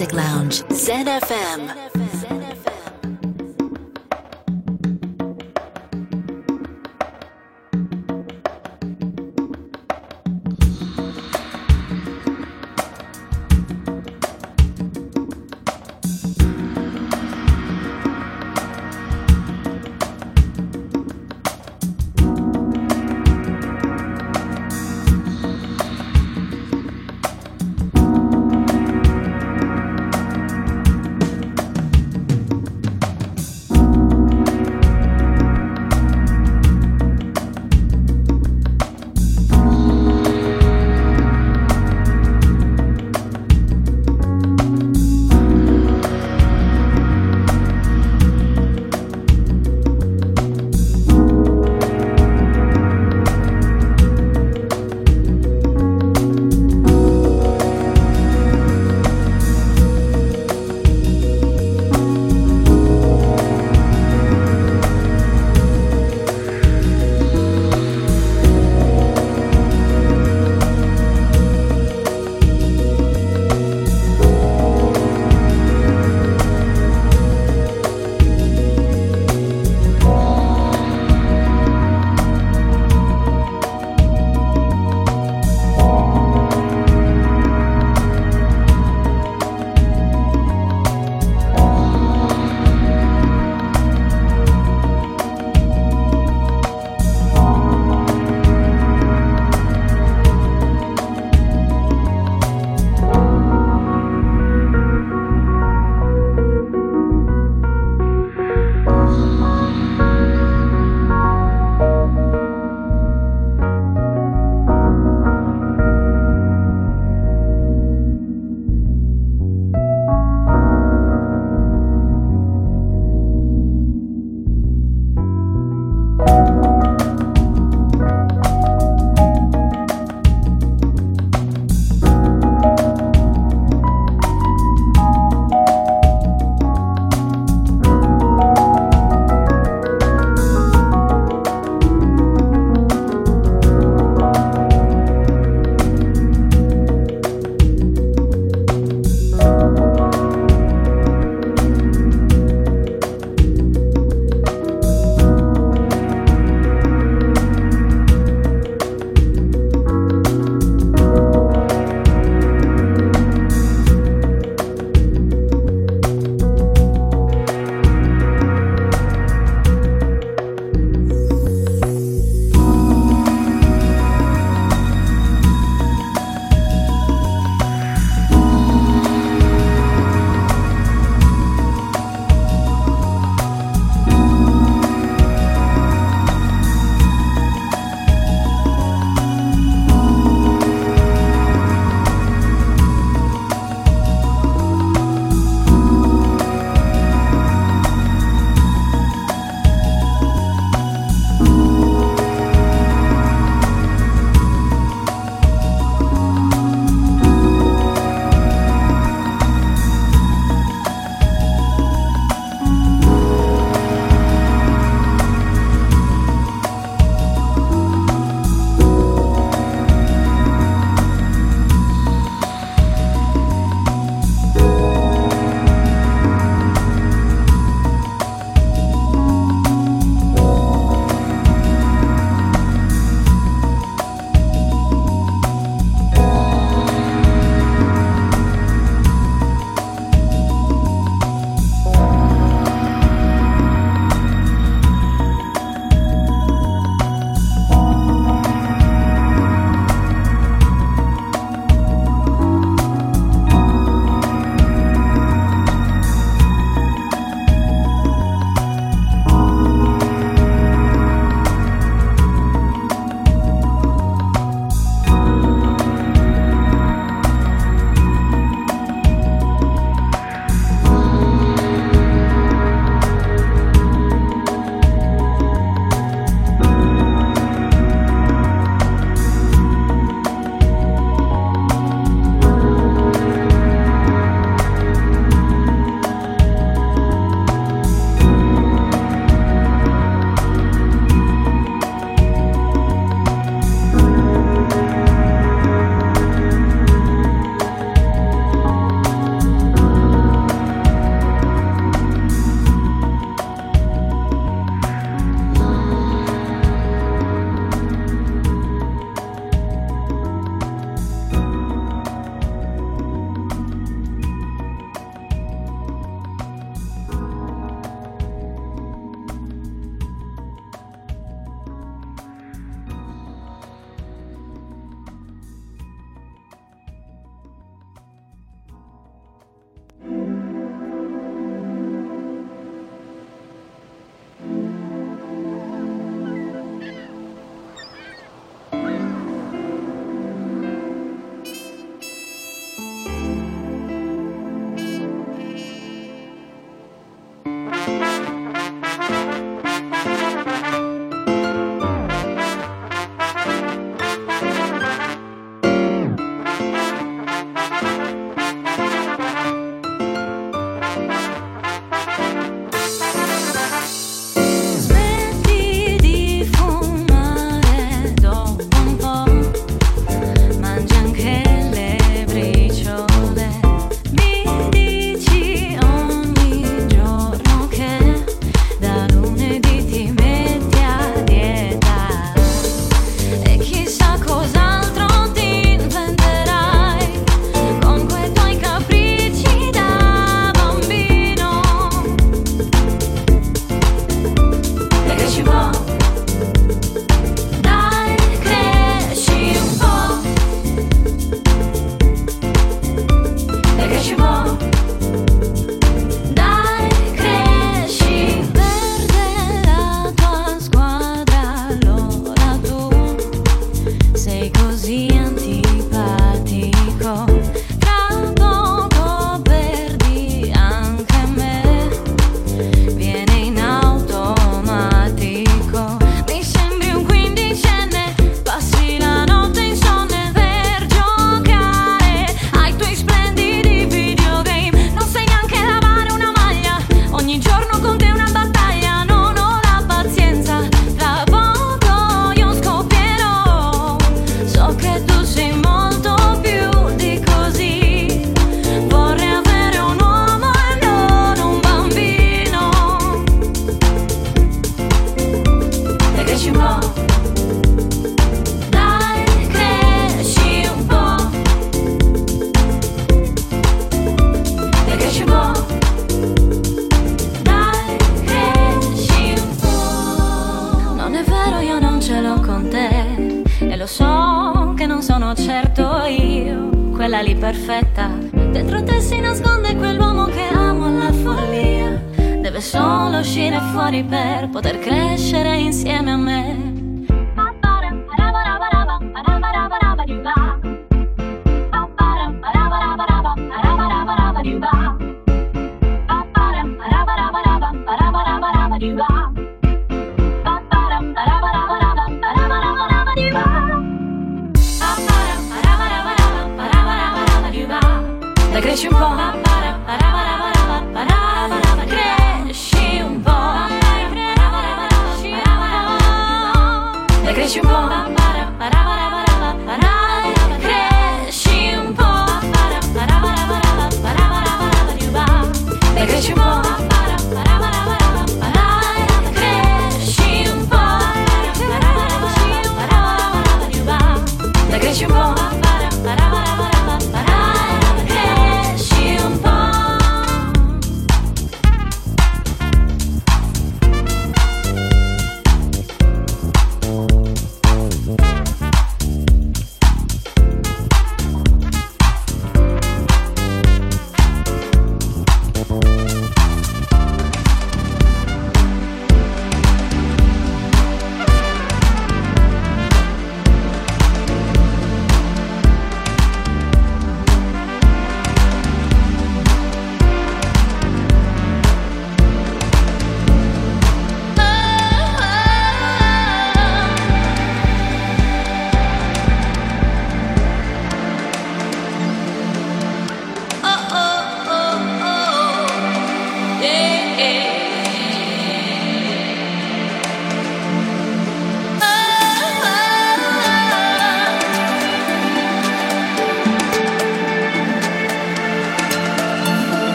Music Lounge, Zen FM.